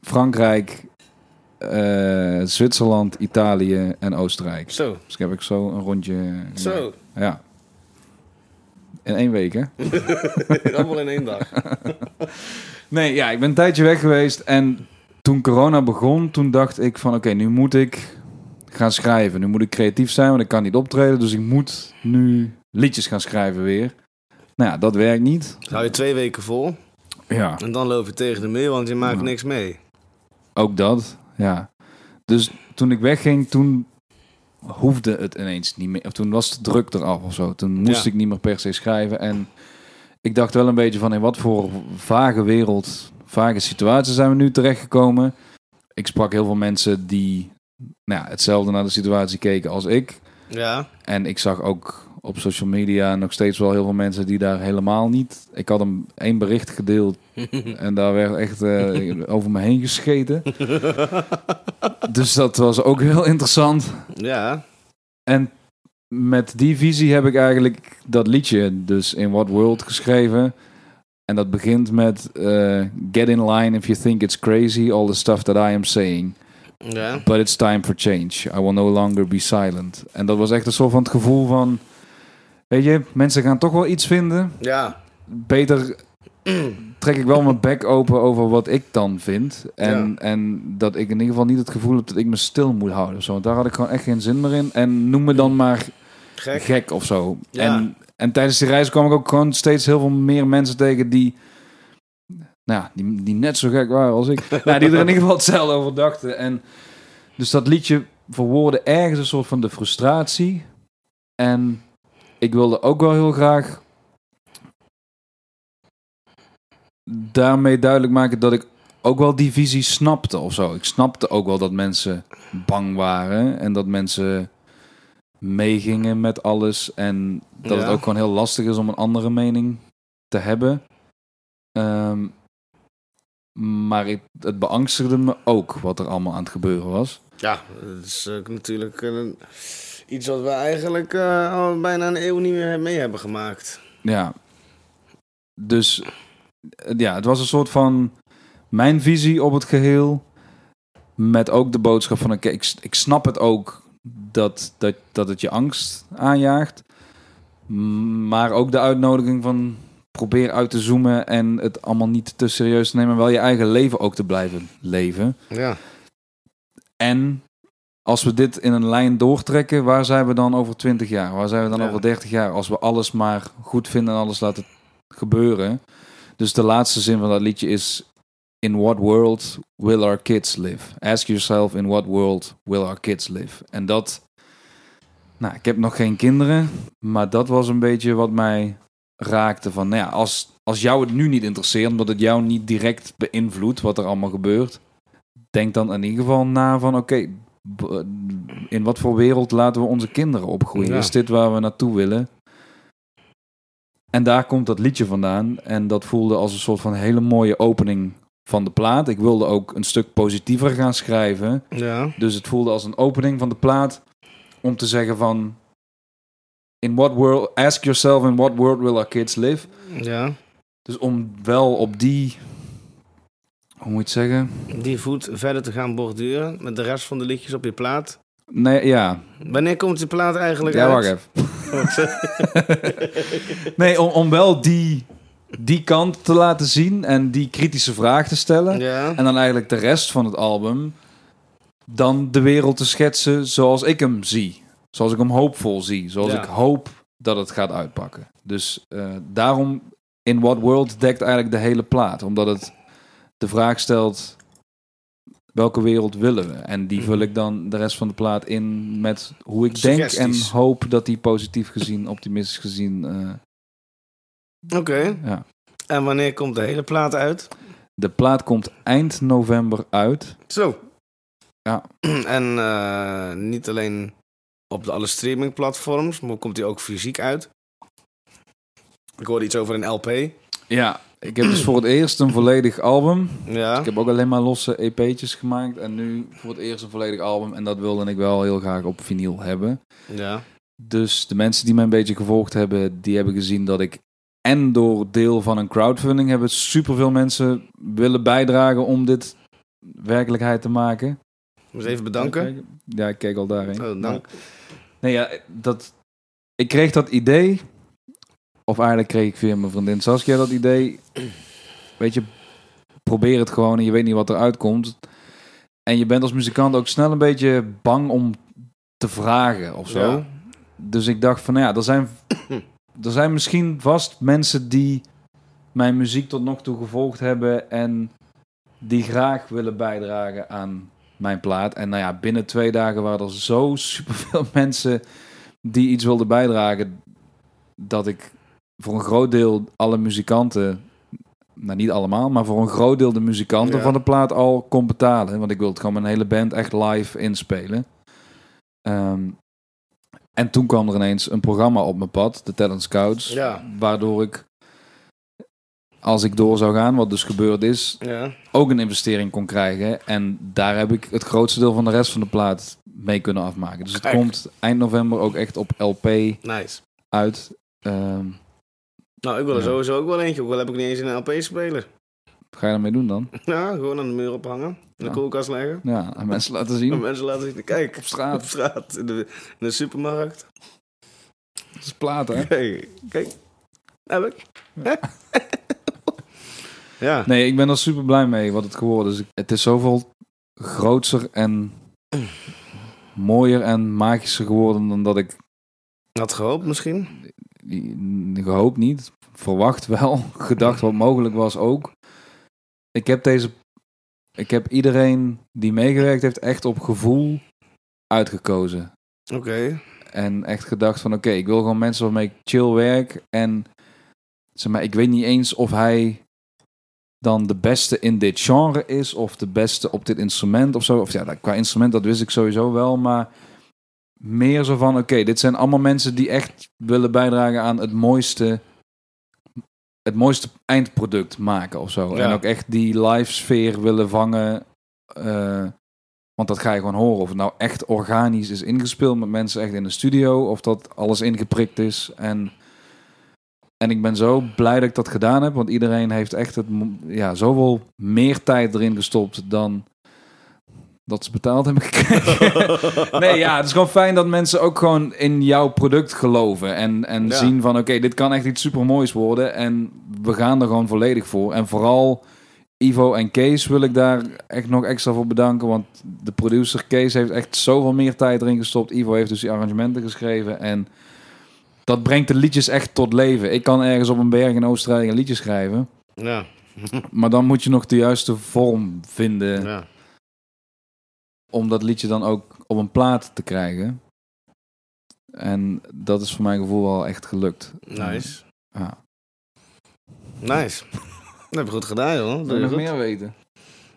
[SPEAKER 2] Frankrijk, Zwitserland, Italië en Oostenrijk.
[SPEAKER 1] Zo.
[SPEAKER 2] Dus ik heb ik zo een rondje.
[SPEAKER 1] Zo.
[SPEAKER 2] Ja. In één week, hè?
[SPEAKER 1] Allemaal in één dag.
[SPEAKER 2] Nee, ja, ik ben een tijdje weg geweest. En toen corona begon, toen dacht ik van... Oké, nu moet ik gaan schrijven. Nu moet ik creatief zijn, want ik kan niet optreden. Dus ik moet nu liedjes gaan schrijven weer. Nou ja, dat werkt niet.
[SPEAKER 1] Hou je twee weken vol.
[SPEAKER 2] Ja.
[SPEAKER 1] En dan loop je tegen de muur, want je maakt
[SPEAKER 2] Ja.
[SPEAKER 1] niks mee.
[SPEAKER 2] Ook dat, ja. Dus toen ik wegging, toen hoefde het ineens niet meer. Of toen was de druk eraf of zo. Toen moest
[SPEAKER 1] Ja.
[SPEAKER 2] ik niet meer per se schrijven. En ik dacht wel een beetje van in wat voor vage wereld, vage situatie zijn we nu terechtgekomen. Ik sprak heel veel mensen die nou ja, hetzelfde naar de situatie keken als ik.
[SPEAKER 1] Ja.
[SPEAKER 2] En ik zag ook op social media nog steeds wel heel veel mensen die daar helemaal niet... Ik had hem één bericht gedeeld en daar werd echt eh, over me heen gescheten. Dus dat was ook heel interessant.
[SPEAKER 1] ja.
[SPEAKER 2] En met die visie heb ik eigenlijk dat liedje dus in What World geschreven. En dat begint met eh, Get in line if you think it's crazy, all the stuff that I am saying. But it's time for change. I will no longer be silent. En dat was echt een soort van het gevoel van... Weet je, mensen gaan toch wel iets vinden.
[SPEAKER 1] Ja.
[SPEAKER 2] Beter trek ik wel mijn bek open over wat ik dan vind. En,
[SPEAKER 1] Ja.
[SPEAKER 2] en dat ik in ieder geval niet het gevoel heb dat ik me stil moet houden. Zo. Want daar had ik gewoon echt geen zin meer in. En noem me dan maar
[SPEAKER 1] Gek.
[SPEAKER 2] gek of zo.
[SPEAKER 1] Ja.
[SPEAKER 2] En, en tijdens die reis kwam ik ook gewoon steeds heel veel meer mensen tegen die... Nou, die, die net zo gek waren als ik. nou, die er in ieder geval hetzelfde over dachten. En dus dat liedje verwoordde ergens een soort van de frustratie. En ik wilde ook wel heel graag daarmee duidelijk maken dat ik ook wel die visie snapte of zo. Ik snapte ook wel dat mensen bang waren en dat mensen meegingen met alles en dat het ook gewoon heel lastig is om een andere mening te hebben. Ehm, Maar ik, het beangstigde me ook wat er allemaal aan het gebeuren was.
[SPEAKER 1] Ja, dat is natuurlijk iets wat we eigenlijk eh, al bijna een eeuw niet meer mee hebben gemaakt.
[SPEAKER 2] Ja. Dus ja, het was een soort van mijn visie op het geheel. Met ook de boodschap van, oké, ik, ik snap het ook dat, dat, dat het je angst aanjaagt. Maar ook de uitnodiging van probeer uit te zoomen en het allemaal niet te serieus te nemen. Wel je eigen leven ook te blijven leven.
[SPEAKER 1] Ja,
[SPEAKER 2] En als we dit in een lijn doortrekken, waar zijn we dan over 20 jaar? Waar zijn we dan
[SPEAKER 1] Ja.
[SPEAKER 2] over 30 jaar? Als we alles maar goed vinden en alles laten gebeuren. Dus de laatste zin van dat liedje is: In what world will our kids live? Ask yourself: In what world will our kids live? En dat. Nou, ik heb nog geen kinderen, maar dat was een beetje wat mij raakte. Van, nou ja, als, als jou het nu niet interesseert, omdat het jou niet direct beïnvloedt wat er allemaal gebeurt, denk dan in ieder geval na van oké, in wat voor wereld laten we onze kinderen opgroeien?
[SPEAKER 1] Ja.
[SPEAKER 2] Is dit waar we naartoe willen? En daar komt dat liedje vandaan. En dat voelde als een soort van hele mooie opening van de plaat. Ik wilde ook een stuk positiever gaan schrijven.
[SPEAKER 1] ja,
[SPEAKER 2] Dus het voelde als een opening van de plaat om te zeggen van... In what world, ask yourself in what world will our kids live?
[SPEAKER 1] ja.
[SPEAKER 2] Dus om wel op die, hoe moet je het zeggen?
[SPEAKER 1] Die voet verder te gaan borduren met de rest van de liedjes op je plaat.
[SPEAKER 2] Nee, ja.
[SPEAKER 1] Wanneer komt die plaat eigenlijk
[SPEAKER 2] Ja,
[SPEAKER 1] uit?
[SPEAKER 2] wacht even. nee, om, om wel die, die kant te laten zien en die kritische vraag te stellen.
[SPEAKER 1] Ja,
[SPEAKER 2] En dan eigenlijk de rest van het album dan de wereld te schetsen zoals ik hem zie. Zoals ik hem hoopvol zie. Zoals
[SPEAKER 1] Ja.
[SPEAKER 2] ik hoop dat het gaat uitpakken. Dus eh, daarom In What World dekt eigenlijk de hele plaat. Omdat het de vraag stelt... welke wereld willen we? En die vul ik dan de rest van de plaat in met hoe ik denk en hoop dat die positief gezien, optimistisch gezien... eh,
[SPEAKER 1] oké.
[SPEAKER 2] ja.
[SPEAKER 1] En wanneer komt de hele plaat uit?
[SPEAKER 2] De plaat komt eind november uit.
[SPEAKER 1] Zo.
[SPEAKER 2] Ja.
[SPEAKER 1] En eh, niet alleen op de alle streamingplatforms, maar komt die ook fysiek uit? Ik hoorde iets over een LP.
[SPEAKER 2] Ja, ik heb dus voor het eerst een volledig album.
[SPEAKER 1] Ja.
[SPEAKER 2] Ik heb ook alleen maar losse EP'tjes gemaakt. En nu voor het eerst een volledig album. En dat wilde ik wel heel graag op vinyl hebben.
[SPEAKER 1] Ja.
[SPEAKER 2] Dus de mensen die mij een beetje gevolgd hebben, die hebben gezien dat ik... En door deel van een crowdfunding hebben superveel mensen willen bijdragen om dit werkelijkheid te maken.
[SPEAKER 1] Moet even bedanken.
[SPEAKER 2] Ja, ik keek al daarheen.
[SPEAKER 1] Oh, dank.
[SPEAKER 2] Nee, ja, dat... Ik kreeg dat idee... Of eigenlijk kreeg ik via mijn vriendin Saskia dat idee. Weet je, probeer het gewoon en je weet niet wat eruit komt. En je bent als muzikant ook snel een beetje bang om te vragen of zo.
[SPEAKER 1] Ja.
[SPEAKER 2] Dus ik dacht van, nou ja, er zijn, er zijn misschien vast mensen die mijn muziek tot nog toe gevolgd hebben en die graag willen bijdragen aan mijn plaat. En nou ja, binnen twee dagen waren er zo superveel mensen die iets wilden bijdragen, dat ik voor een groot deel alle muzikanten, nou niet allemaal, maar voor een groot deel de muzikanten
[SPEAKER 1] Ja.
[SPEAKER 2] van de plaat al kon betalen. Want ik wilde gewoon mijn hele band echt live inspelen. Ehm, en toen kwam er ineens een programma op mijn pad, de Talent Scouts,
[SPEAKER 1] Ja.
[SPEAKER 2] waardoor ik, als ik door zou gaan, wat dus gebeurd is,
[SPEAKER 1] Ja.
[SPEAKER 2] ook een investering kon krijgen. En daar heb ik het grootste deel van de rest van de plaat mee kunnen afmaken. Dus het
[SPEAKER 1] Kijk.
[SPEAKER 2] komt eind november ook echt op LP
[SPEAKER 1] Nice.
[SPEAKER 2] uit. Ehm,
[SPEAKER 1] Nou, ik wil er
[SPEAKER 2] Ja.
[SPEAKER 1] sowieso ook wel eentje. Ook al heb ik niet eens een LP-speler.
[SPEAKER 2] wat ga je ermee doen dan?
[SPEAKER 1] Ja, gewoon aan de muur ophangen. In de
[SPEAKER 2] Ja.
[SPEAKER 1] koelkast leggen.
[SPEAKER 2] Ja, aan mensen laten
[SPEAKER 1] En
[SPEAKER 2] zien.
[SPEAKER 1] mensen laten zien. Kijk,
[SPEAKER 2] Op straat.
[SPEAKER 1] op straat. In de, in de supermarkt.
[SPEAKER 2] Dat is plaat, hè?
[SPEAKER 1] Kijk, kijk. Heb ik. ja.
[SPEAKER 2] Nee, ik ben er super blij mee wat het geworden is. Het is zoveel grootser en mooier en magischer geworden dan dat ik
[SPEAKER 1] Had gehoopt misschien.
[SPEAKER 2] Gehoopt niet. Verwacht wel. Gedacht wat mogelijk was ook. Ik heb deze. Ik heb iedereen die meegewerkt heeft echt op gevoel uitgekozen.
[SPEAKER 1] Oké.
[SPEAKER 2] En echt gedacht van oké, ik wil gewoon mensen waarmee ik chill werk. En zeg maar, ik weet niet eens of hij dan de beste in dit genre is. Of de beste op dit instrument of zo. Of ja, qua instrument, dat wist ik sowieso wel. Maar meer zo van oké, dit zijn allemaal mensen die echt willen bijdragen aan het mooiste het mooiste eindproduct maken of zo.
[SPEAKER 1] Ja.
[SPEAKER 2] En ook echt die live sfeer willen vangen. eh, want dat ga je gewoon horen. Of het nou echt organisch is ingespeeld met mensen echt in de studio. Of dat alles ingeprikt is. En, en ik ben zo blij dat ik dat gedaan heb. Want iedereen heeft echt het, ja, zoveel meer tijd erin gestopt dan dat ze betaald hebben gekregen. nee, ja, het is gewoon fijn dat mensen ook gewoon in jouw product geloven. En, en
[SPEAKER 1] Ja.
[SPEAKER 2] zien van, oké, dit kan echt iets supermoois worden. En we gaan er gewoon volledig voor. En vooral Ivo en Kees wil ik daar echt nog extra voor bedanken. Want de producer Kees heeft echt zoveel meer tijd erin gestopt. Ivo heeft dus die arrangementen geschreven. En dat brengt de liedjes echt tot leven. Ik kan ergens op een berg in Oostenrijk een liedje schrijven.
[SPEAKER 1] Ja,
[SPEAKER 2] Maar dan moet je nog de juiste vorm vinden
[SPEAKER 1] ja.
[SPEAKER 2] Om dat liedje dan ook op een plaat te krijgen. En dat is voor mijn gevoel wel echt gelukt.
[SPEAKER 1] Nice.
[SPEAKER 2] Ja.
[SPEAKER 1] Nice. Dat heb je goed gedaan, joh.
[SPEAKER 2] Wil je nog
[SPEAKER 1] goed.
[SPEAKER 2] meer weten?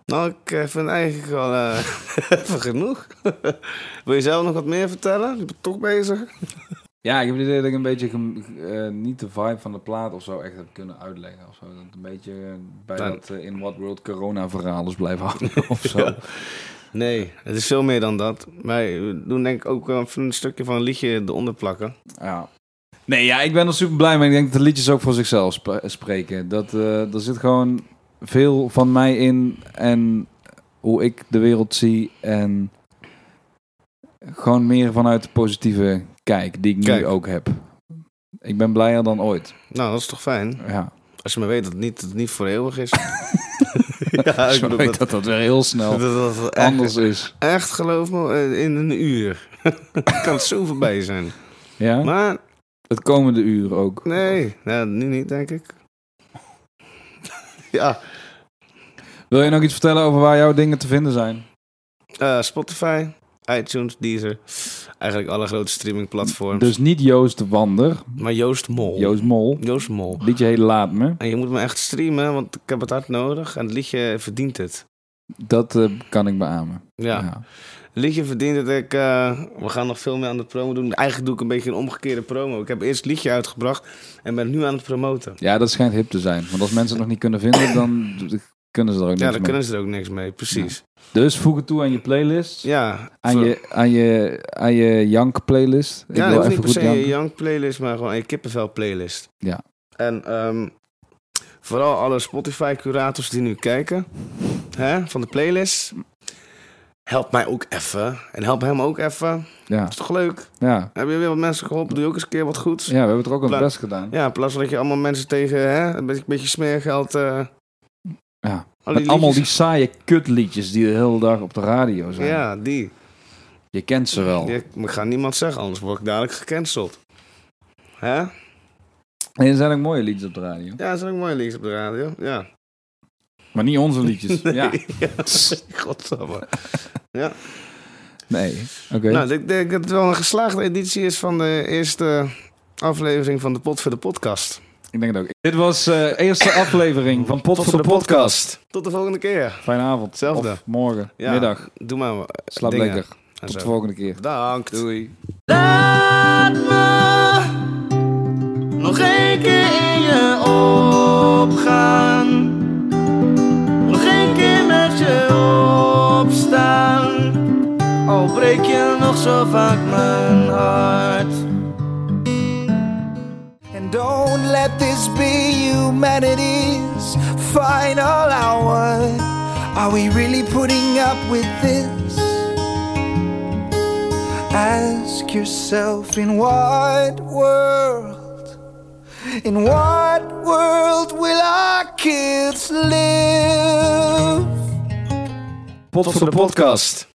[SPEAKER 1] Nou, ik eh, vind eigenlijk wel eh, even genoeg. Wil je zelf nog wat meer vertellen? Je bent toch bezig?
[SPEAKER 2] Ja, ik heb het idee dat ik een beetje eh, niet de vibe van de plaat of zo echt heb kunnen uitleggen. Of zo. Dat een beetje bij
[SPEAKER 1] Nou.
[SPEAKER 2] dat in what world corona verhaal is blijven hangen of zo.
[SPEAKER 1] Ja. Nee, het is veel meer dan dat. Wij doen denk ik ook eh, een stukje van een liedje eronder plakken.
[SPEAKER 2] Ja. Nee, ja, ik ben er super blij mee. Ik denk dat de liedjes ook voor zichzelf sp- spreken. Dat, eh, er zit gewoon veel van mij in en hoe ik de wereld zie. En gewoon meer vanuit de positieve kijk die ik nu ook heb. Ik ben blijer dan ooit.
[SPEAKER 1] Nou, dat is toch fijn?
[SPEAKER 2] Ja,
[SPEAKER 1] Als je maar weet dat het niet, dat het niet voor eeuwig is. ja, ik dat,
[SPEAKER 2] dat dat weer heel snel
[SPEAKER 1] dat, dat, dat echt,
[SPEAKER 2] anders is.
[SPEAKER 1] echt geloof me, eh, in een uur kan het zo voorbij zijn.
[SPEAKER 2] Ja?
[SPEAKER 1] Maar
[SPEAKER 2] Het komende uur ook.
[SPEAKER 1] nee, ja, nu niet denk ik. ja,
[SPEAKER 2] Wil je nog iets vertellen over waar jouw dingen te vinden zijn?
[SPEAKER 1] eh, Spotify, iTunes, Deezer. Eigenlijk alle grote streamingplatforms.
[SPEAKER 2] Dus niet Joost Wander,
[SPEAKER 1] maar Joost Mol.
[SPEAKER 2] Joost Mol.
[SPEAKER 1] Joost Mol.
[SPEAKER 2] Liedje heet Laat Me.
[SPEAKER 1] En je moet me echt streamen, want ik heb het hard nodig. En het liedje verdient het.
[SPEAKER 2] Dat eh, kan ik beamen.
[SPEAKER 1] Ja, het liedje verdient het. Ik, eh, we gaan nog veel meer aan de promo doen. Eigenlijk doe ik een beetje een omgekeerde promo. Ik heb eerst het liedje uitgebracht en ben nu aan het promoten.
[SPEAKER 2] Ja, dat schijnt hip te zijn. Want als mensen het nog niet kunnen vinden, dan kunnen ze er ook niks
[SPEAKER 1] Ja, daar
[SPEAKER 2] mee.
[SPEAKER 1] kunnen ze er ook niks mee, precies.
[SPEAKER 2] Dus voeg het toe aan je playlist.
[SPEAKER 1] Ja,
[SPEAKER 2] Aan,
[SPEAKER 1] voor-
[SPEAKER 2] je, aan, je, aan je jank playlist. Ik
[SPEAKER 1] ja dat niet per se een
[SPEAKER 2] janken.
[SPEAKER 1] Young playlist, maar gewoon een kippenvel playlist.
[SPEAKER 2] Ja.
[SPEAKER 1] En ehm, vooral alle Spotify curators die nu kijken hè, van de playlist. Help mij ook even. En help hem ook even.
[SPEAKER 2] Ja,
[SPEAKER 1] is toch leuk?
[SPEAKER 2] ja.
[SPEAKER 1] Heb je weer wat mensen geholpen? Doe je ook eens een keer wat goeds?
[SPEAKER 2] ja, we hebben het er ook ons
[SPEAKER 1] Pla-
[SPEAKER 2] best gedaan.
[SPEAKER 1] Ja, in plaats van dat je allemaal mensen tegen hè, een beetje, beetje smeergeld... eh
[SPEAKER 2] Ja.
[SPEAKER 1] al
[SPEAKER 2] Met allemaal die
[SPEAKER 1] liedjes-
[SPEAKER 2] saaie kutliedjes die de hele dag op de radio zijn.
[SPEAKER 1] Ja, die.
[SPEAKER 2] Je kent ze wel.
[SPEAKER 1] die. Ik ga niemand zeggen, anders word ik dadelijk gecanceld. Hè?
[SPEAKER 2] En er zijn ook mooie liedjes op de radio.
[SPEAKER 1] Ja, dat zijn ook mooie liedjes op de radio. Ja.
[SPEAKER 2] Maar niet onze liedjes.
[SPEAKER 1] Nee,
[SPEAKER 2] Ja.
[SPEAKER 1] ja. Godsamme.
[SPEAKER 2] Nee. Oké.
[SPEAKER 1] Nou, ik denk dat het wel een geslaagde editie is van de eerste aflevering van de Pot voor de Podcast.
[SPEAKER 2] Ik denk het ook. Dit was de eerste aflevering van Pot voor de podcast.
[SPEAKER 1] Tot de volgende keer.
[SPEAKER 2] Fijne avond.
[SPEAKER 1] Hetzelfde.
[SPEAKER 2] Of morgen.
[SPEAKER 1] Ja.
[SPEAKER 2] Middag.
[SPEAKER 1] Doe maar. eh,
[SPEAKER 2] Slaap
[SPEAKER 1] dingen
[SPEAKER 2] lekker.
[SPEAKER 1] en
[SPEAKER 2] Tot de volgende keer.
[SPEAKER 1] Bedankt.
[SPEAKER 2] Doei.
[SPEAKER 1] Laat me nog één keer in je opgaan. Nog één keer met je opstaan. Al breek je nog zo vaak mijn hart.
[SPEAKER 3] Let this be humanity's final hour. Are we really putting up with this? Ask yourself in what world, in what world will our kids live?
[SPEAKER 2] Pot voor de podcast.